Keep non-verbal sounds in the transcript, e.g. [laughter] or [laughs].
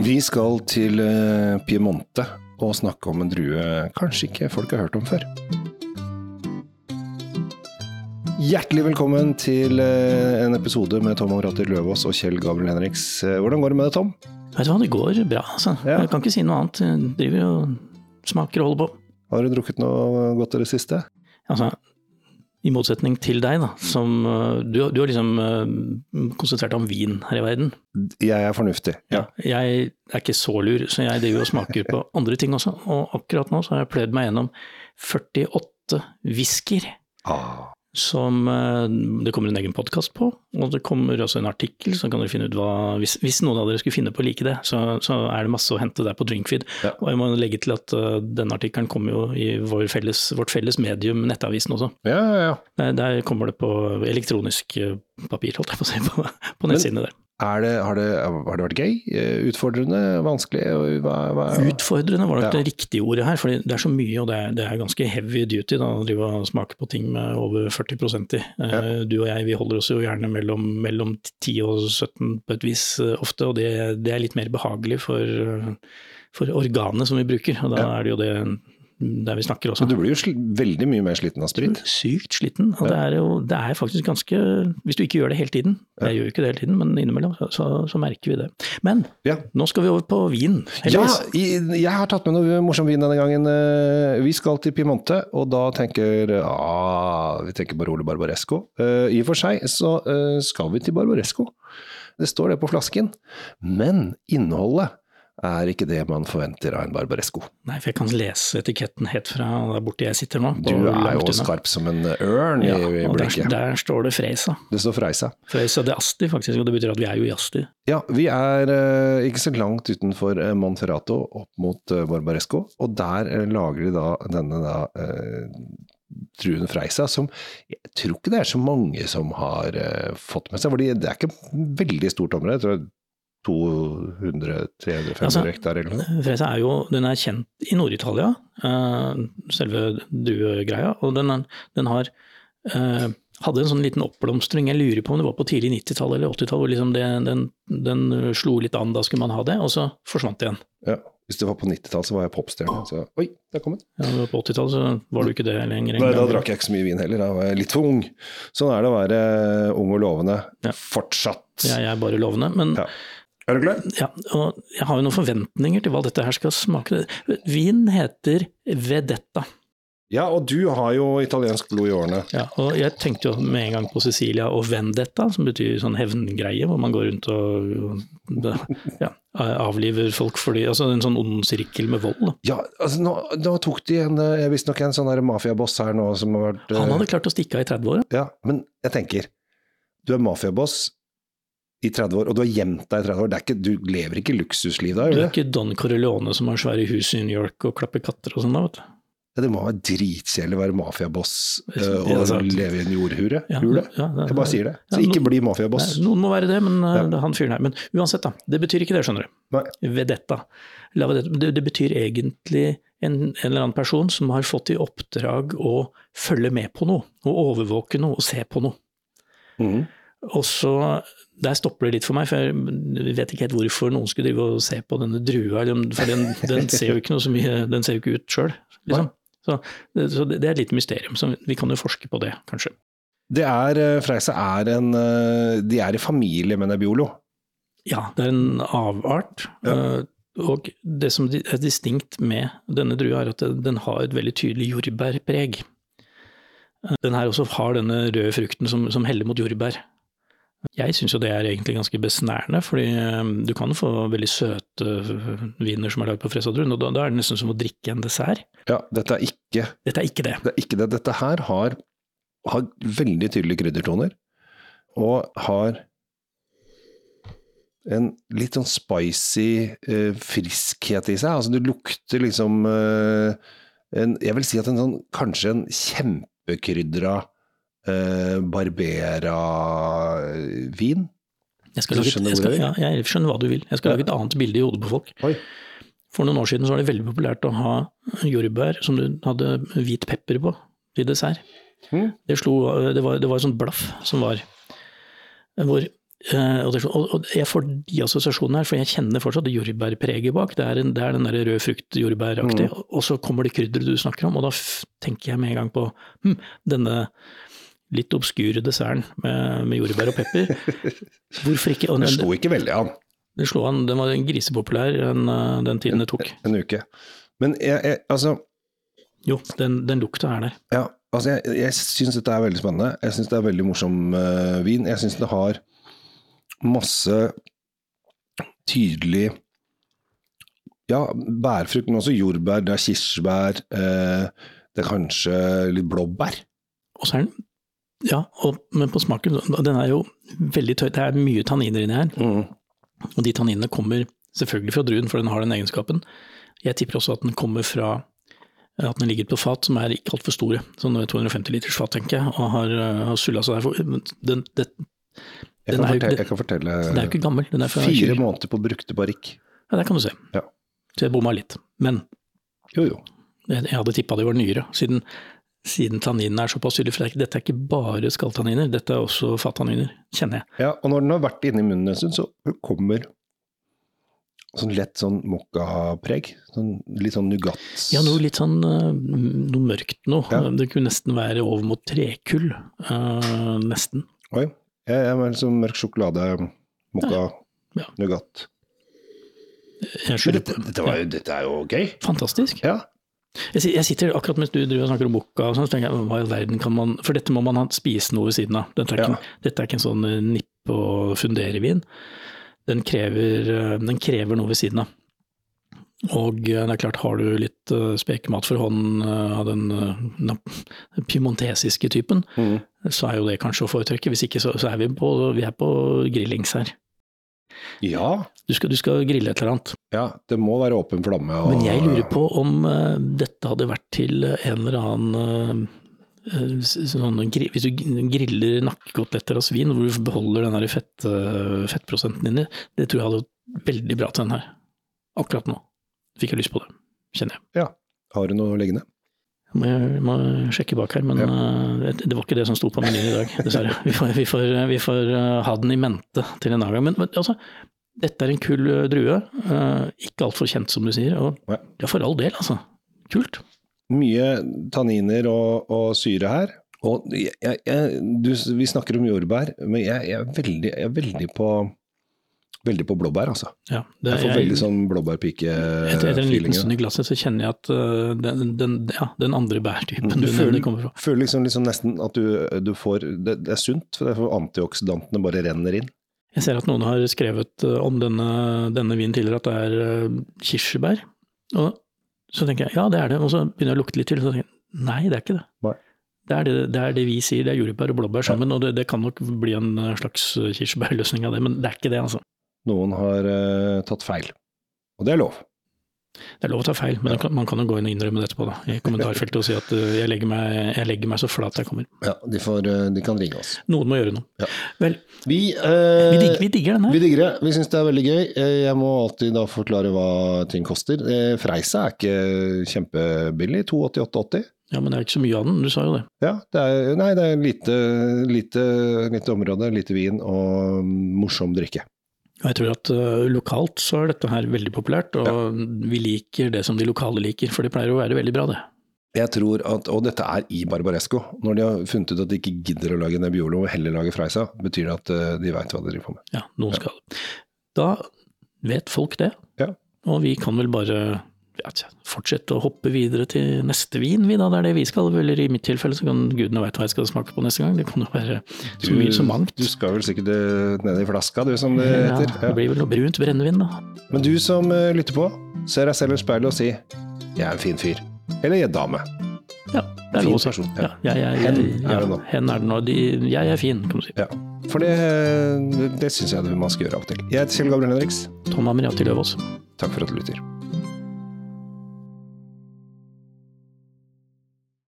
Vi skal til eh, Piemonte og snakke om en drue kanskje ikke folk har hørt om før. Hjertelig velkommen til eh, en episode med Tom Amrater Løvaas og Kjell Gabriel Henriks. Eh, Hvordan går det med deg, Tom? Vet du hva, det går bra, altså. Ja. Jeg kan ikke si noe annet. Jeg driver og smaker og holder på. Har du drukket noe godt i det siste? Altså, i motsetning til deg, da, som øh, du, du har liksom øh, konsentrert deg om vin her i verden. Jeg er fornuftig. Ja. Jeg er ikke så lur, så jeg driver og smaker på [laughs] andre ting også. Og akkurat nå så har jeg pløyd meg gjennom 48 whiskyer. Ah, Som øh, det kommer en egen podkast på, og det kommer også en artikkel, så kan dere finne ut hva Hvis, hvis noen av dere skulle finne på å like det, så, så er det masse å hente der på Drinkfeed. Ja. Og jeg må legge til at uh, denne artikkelen kommer jo i vår felles, vårt felles medium, Nettavisen også. ja, ja, ja. Der, der kommer det på elektronisk øh, papir, holdt jeg på å si, på, på nettsidene der. Det, har, det, har det vært gøy? Eh, Utfordrende? Vanskelig? Hva, Hva, hva? Utfordrende var nok Ja. det riktige ordet her, for det er så mye, og det er, det er ganske heavy duty da, å drive og smake på ting med over 40 i. Ja. Du og jeg vi holder oss jo gjerne mellom, mellom 10 og 17 på et vis eh, ofte, og det, det er litt mer behagelig for, eh, for organet som vi bruker, og da Ja. er det jo det der vi snakker også. Men du blir jo veldig mye mer sliten av sprit. Sykt sliten, og det er jo det er faktisk ganske Hvis du ikke gjør det hele tiden, jeg gjør jo ikke det hele tiden, men innimellom så, så, så merker vi det. Men Ja. nå skal vi over på vin, Ja, heldigvis. Ja, jeg har tatt med noe morsom vin denne gangen. Eh, Vi skal til Piemonte, og da tenker ah, vi tenker Barolo Barbaresco. Eh, I og for seg så eh, skal vi til Barbaresco. Det står det på flasken. Men innholdet er ikke det man forventer av en Barbaresco. Nei, for jeg kan lese etiketten helt fra der borte jeg sitter nå. Du er jo skarp som en ørn i, Ja, i og der, blikket. der står det Freisa. Det står Freisa. Freisa de Asti, faktisk, og det betyr at vi er jo i Asti. Ja, vi er eh, ikke så langt utenfor eh, Monferrato, opp mot eh, Barbaresco, og der eh, lager de da denne da truen druen Freisa, som jeg tror ikke det er så mange som har uh, fått med seg, fordi det er ikke veldig stort område, jeg tror 200-300-500 Altså, hektar eller noe. Fresa er jo den er kjent i Nord-Italia, eh, selve druegreia, og den, er, den har eh, hadde en sånn liten oppblomstring, jeg lurer på om det var på tidlig 90-tall eller 80-tall, hvor liksom det, den, den slo litt an, da skulle man ha det, og så forsvant det igjen. Ja, hvis det var på 90-tall så var jeg popstjerne, så oi, der kom den. Ja, det var på 80-tall, så var du ikke det lenger. Nei, da drakk jeg ikke så mye vin heller, da var jeg litt for ung. Sånn er det å være ung og lovende Ja. fortsatt. Jeg er bare lovende, men Ja. Er du klar? Ja, og jeg har jo noen forventninger til hva dette her skal smake. Vin heter Vedetta. Ja, og du har jo italiensk blod i årene. Ja, og jeg tenkte jo med en gang på Sicilia og Vendetta, som betyr sånn hevngreie, hvor man går rundt og ja, avliver folk fordi Altså en sånn ond sirkel med vold. da. Ja, altså nå, nå tok de en, eh, visstnok en sånn mafiaboss her nå som har vært eh, Han hadde klart å stikke av i 30-åra. Ja, men jeg tenker, du er mafiaboss i 30 år, og du har gjemt deg i 30 år. Det ikke, du lever ikke luksusliv da, Du er ikke Don Corleone som har svære hus i New York og klapper katter og sånn, da, vet du. Ja, det må være dritkjedelig å være mafiaboss eh, og leve i en jordhure. Ja, ja, Jeg bare sier det. Så Ja, ikke bli mafiaboss. Noen må være det, men uh, han fyren her. Men uansett, da. Det betyr ikke det, skjønner du. Nei. Vedetta. Det, det betyr egentlig en, en eller annen person som har fått i oppdrag å følge med på noe, og overvåke noe, og se på noe. Mhm. Og så, Der stopper det litt for meg, for jeg vet ikke helt hvorfor noen skulle drive og se på denne drua, for den, den ser jo ikke noe så mye, den ser jo ikke ut sjøl, liksom. Så, så det er et lite mysterium, så vi kan jo forske på det, kanskje. Det er, Freise, Freisa er en eh, De er i familie med Nebbiolo. Ja, det er en avart. Ja. eh, Og det som er distinkt med denne drua, er at den har et veldig tydelig jordbærpreg. Eh, Den her også har denne røde frukten som, som heller mot jordbær. Jeg syns jo det er egentlig ganske besnærende, fordi eh, du kan få veldig søte eh, viner som er lagd på fresadruen, og da, da er det nesten som å drikke en dessert. Ja, dette er ikke Dette er ikke det. det. Er ikke det. Dette her har, har veldig tydelige kryddertoner, og har en litt sånn spicy eh, friskhet i seg. Altså, du lukter liksom eh, en, Jeg vil si at en sånn Kanskje en kjempekrydra eh, Barbera-vin. Jeg, skjønner jeg, ja, jeg skjønner hva du vil. Jeg skal lage et annet bilde i hodet på folk. Oi. For noen år siden så var det veldig populært å ha jordbær som du hadde hvit pepper på til dessert. Mm. Det, slo, det, var, det var et sånt blaff som var hvor Eh, og, jeg får de assosiasjonene her, for jeg kjenner fortsatt jordbærpreget bak. Det er, en, det er den der rød frukt jordbæraktig, Mm. og så kommer det krydderet du snakker om, og da tenker jeg med en gang på hm, denne litt obskure desserten med, med jordbær og pepper. [laughs] Hvorfor ikke? Den, slo ikke veldig an den slo an, den var grisepopulær den, eh, den tiden det tok. en uke. Men jeg, jeg, altså, Jo, den, den lukta er der. ja, altså jeg, jeg syns dette er veldig spennende. Jeg syns det er veldig morsom uh, vin. Jeg syns det har masse tydelig ja, bærfrukt, men også jordbær, det er kirsebær, eh, det er kanskje litt blåbær. Og så er den Ja, og, men på smaken, den er jo veldig tøy. Det er mye tanniner inni her. Mm. Og de tanninene kommer selvfølgelig fra druen, for den har den egenskapen. Jeg tipper også at den kommer fra at den ligger på fat som er ikke altfor store. Sånn 250 liters fat, tenker jeg, og har, uh, har sulla seg der. Den, den, Jeg, kan er fortelle, jeg kan fortelle den er jo ikke gammel. Den er fra fire måneder på brukte barrikk. Ja, der kan du se. Ja. Så jeg bomma litt. Men Jo, jo. jeg, jeg hadde tippa det var nyere, siden, siden tanninene er såpass tydelige. For er dette er ikke bare skalltanniner, dette er også fattanniner, kjenner jeg. Ja, og når den har vært inni munnen en stund, så kommer sånn lett sånn mokkapreg. Sånn, litt sånn nougat Ja, noe litt sånn uh, noe mørkt noe. Ja. Det kunne nesten være over mot trekull. uh, nesten. Oi. Jeg er vel sånn mørk sjokolade, mokka, Ja. Nougat. Jeg Men dette, dette, var, dette er jo gøy. Fantastisk. Ja. Jeg, sitter akkurat mens du driver og snakker om boka, og sånn, så tenker jeg hva i all verden kan man For dette må man ha, spise noe ved siden av. Dette er, Ja. ikke, dette er ikke en sånn eh, nippe og fundere-vin. Den, eh, den krever noe ved siden av. Og eh, det er klart, har du litt spekemat for hånden av den den piemontesiske typen, Mm. så er jo det kanskje å foretrekke. Hvis ikke så, så er vi på, vi er på grillings her. Ja. Du skal, du skal grille et eller annet. Ja, det må være åpen flamme. Og, Men jeg lurer på om uh, dette hadde vært til en eller annen eh, sånn, Hvis du griller nakkekoteletter av svin, hvor du beholder den der fett, uh, fettprosenten inni, det tror jeg hadde vært veldig bra til den her. Akkurat nå fikk jeg lyst på det, kjenner jeg. Ja. Har du noe liggende? Må jeg må sjekke bak her, men ja. det var ikke det som sto på menyen i dag, dessverre. [laughs] Vi får, vi får, vi får eh, ha den i mente til en annen gang. Men, men altså, dette er en kul eh, drue. eh, ikke altfor kjent, som du sier. Og Nei. ja, for all del, altså. Kult. Mye tanniner og, og syre her. Og jeg, jeg, du, vi snakker om jordbær, men jeg, jeg, er, veldig, jeg er veldig på Veldig på blåbær, altså. Ja, det, Jeg får veldig sånn etter, etter en liten stund i glasset, så kjenner jeg at uh, den, den, ja, den andre bærtypen Du du føler- kommer fra. Føler liksom, liksom nesten at du, du får det, det er sunt, for det er antioksidantene bare renner inn. Jeg ser at noen har skrevet øh, om denne, denne vinen tidligere at det er øh, kirsebær. Og så tenker jeg ja, det er det, og så begynner jeg å lukte litt til, og så tenker jeg nei, det er ikke det. Nei. Det er det, det er det vi sier, det er jordbær og blåbær sammen, og det, det kan nok bli en slags kirsebærløsning av det, men det er ikke det, altså. Noen har uh, tatt feil. Og det er lov. Det er lov å ta feil, men Ja. man kan jo gå inn og innrømme det etterpå, da, i kommentarfeltet og si at uh, jeg legger, meg, jeg legger meg så flat jeg kommer. Ja, de, får, eh, de kan ringe oss. Noen må gjøre noe. Ja. Vel, Vi, uh, vi digger, vi digger den her. Vi digger det. Vi syns det er veldig gøy. Jeg må alltid da forklare hva ting koster. Freisa er ikke kjempebillig. 288,80. Ja, men det er ikke så mye av den, du sa jo det. Ja, det er, nei, det er lite, lite, lite område, lite vin og morsom drikke. Og jeg tror at uh, lokalt så er dette her veldig populært, og vi liker det som de lokale liker, for det pleier å være veldig bra, det. Jeg tror at, Og dette er i Barbaresco. Når de har funnet ut at de ikke gidder å lage Nebbiolo og heller lage Freisa, betyr det at eh, de veit hva de driver på med. Ja, noen skal. Da vet folk det, Ja. og vi kan vel bare ja, fortsette å hoppe videre til neste vin, vi da. Det er det vi skal. Eller i mitt tilfelle så kan gudene veit hva jeg skal smake på neste gang. Det kan jo være så mye som mangt. Du skal vel sikkert eh, ned i flaska, du som det Ja, det blir vel noe brunt brennevin, da. Men du som eh, lytter på, ser deg selv i speilet og si 'jeg er en fin fyr'. Eller 'jeg er dame'. Ja, det er Fin lov å si. Ja, ja. Hen er det nå. hen er det nå. De, jeg er fin, kan du si. Ja. For det, det syns jeg man skal gjøre av og til. Jeg heter Kjell Gabriel Henriks. Tom Amriati Løvaas. Takk for at du lytter.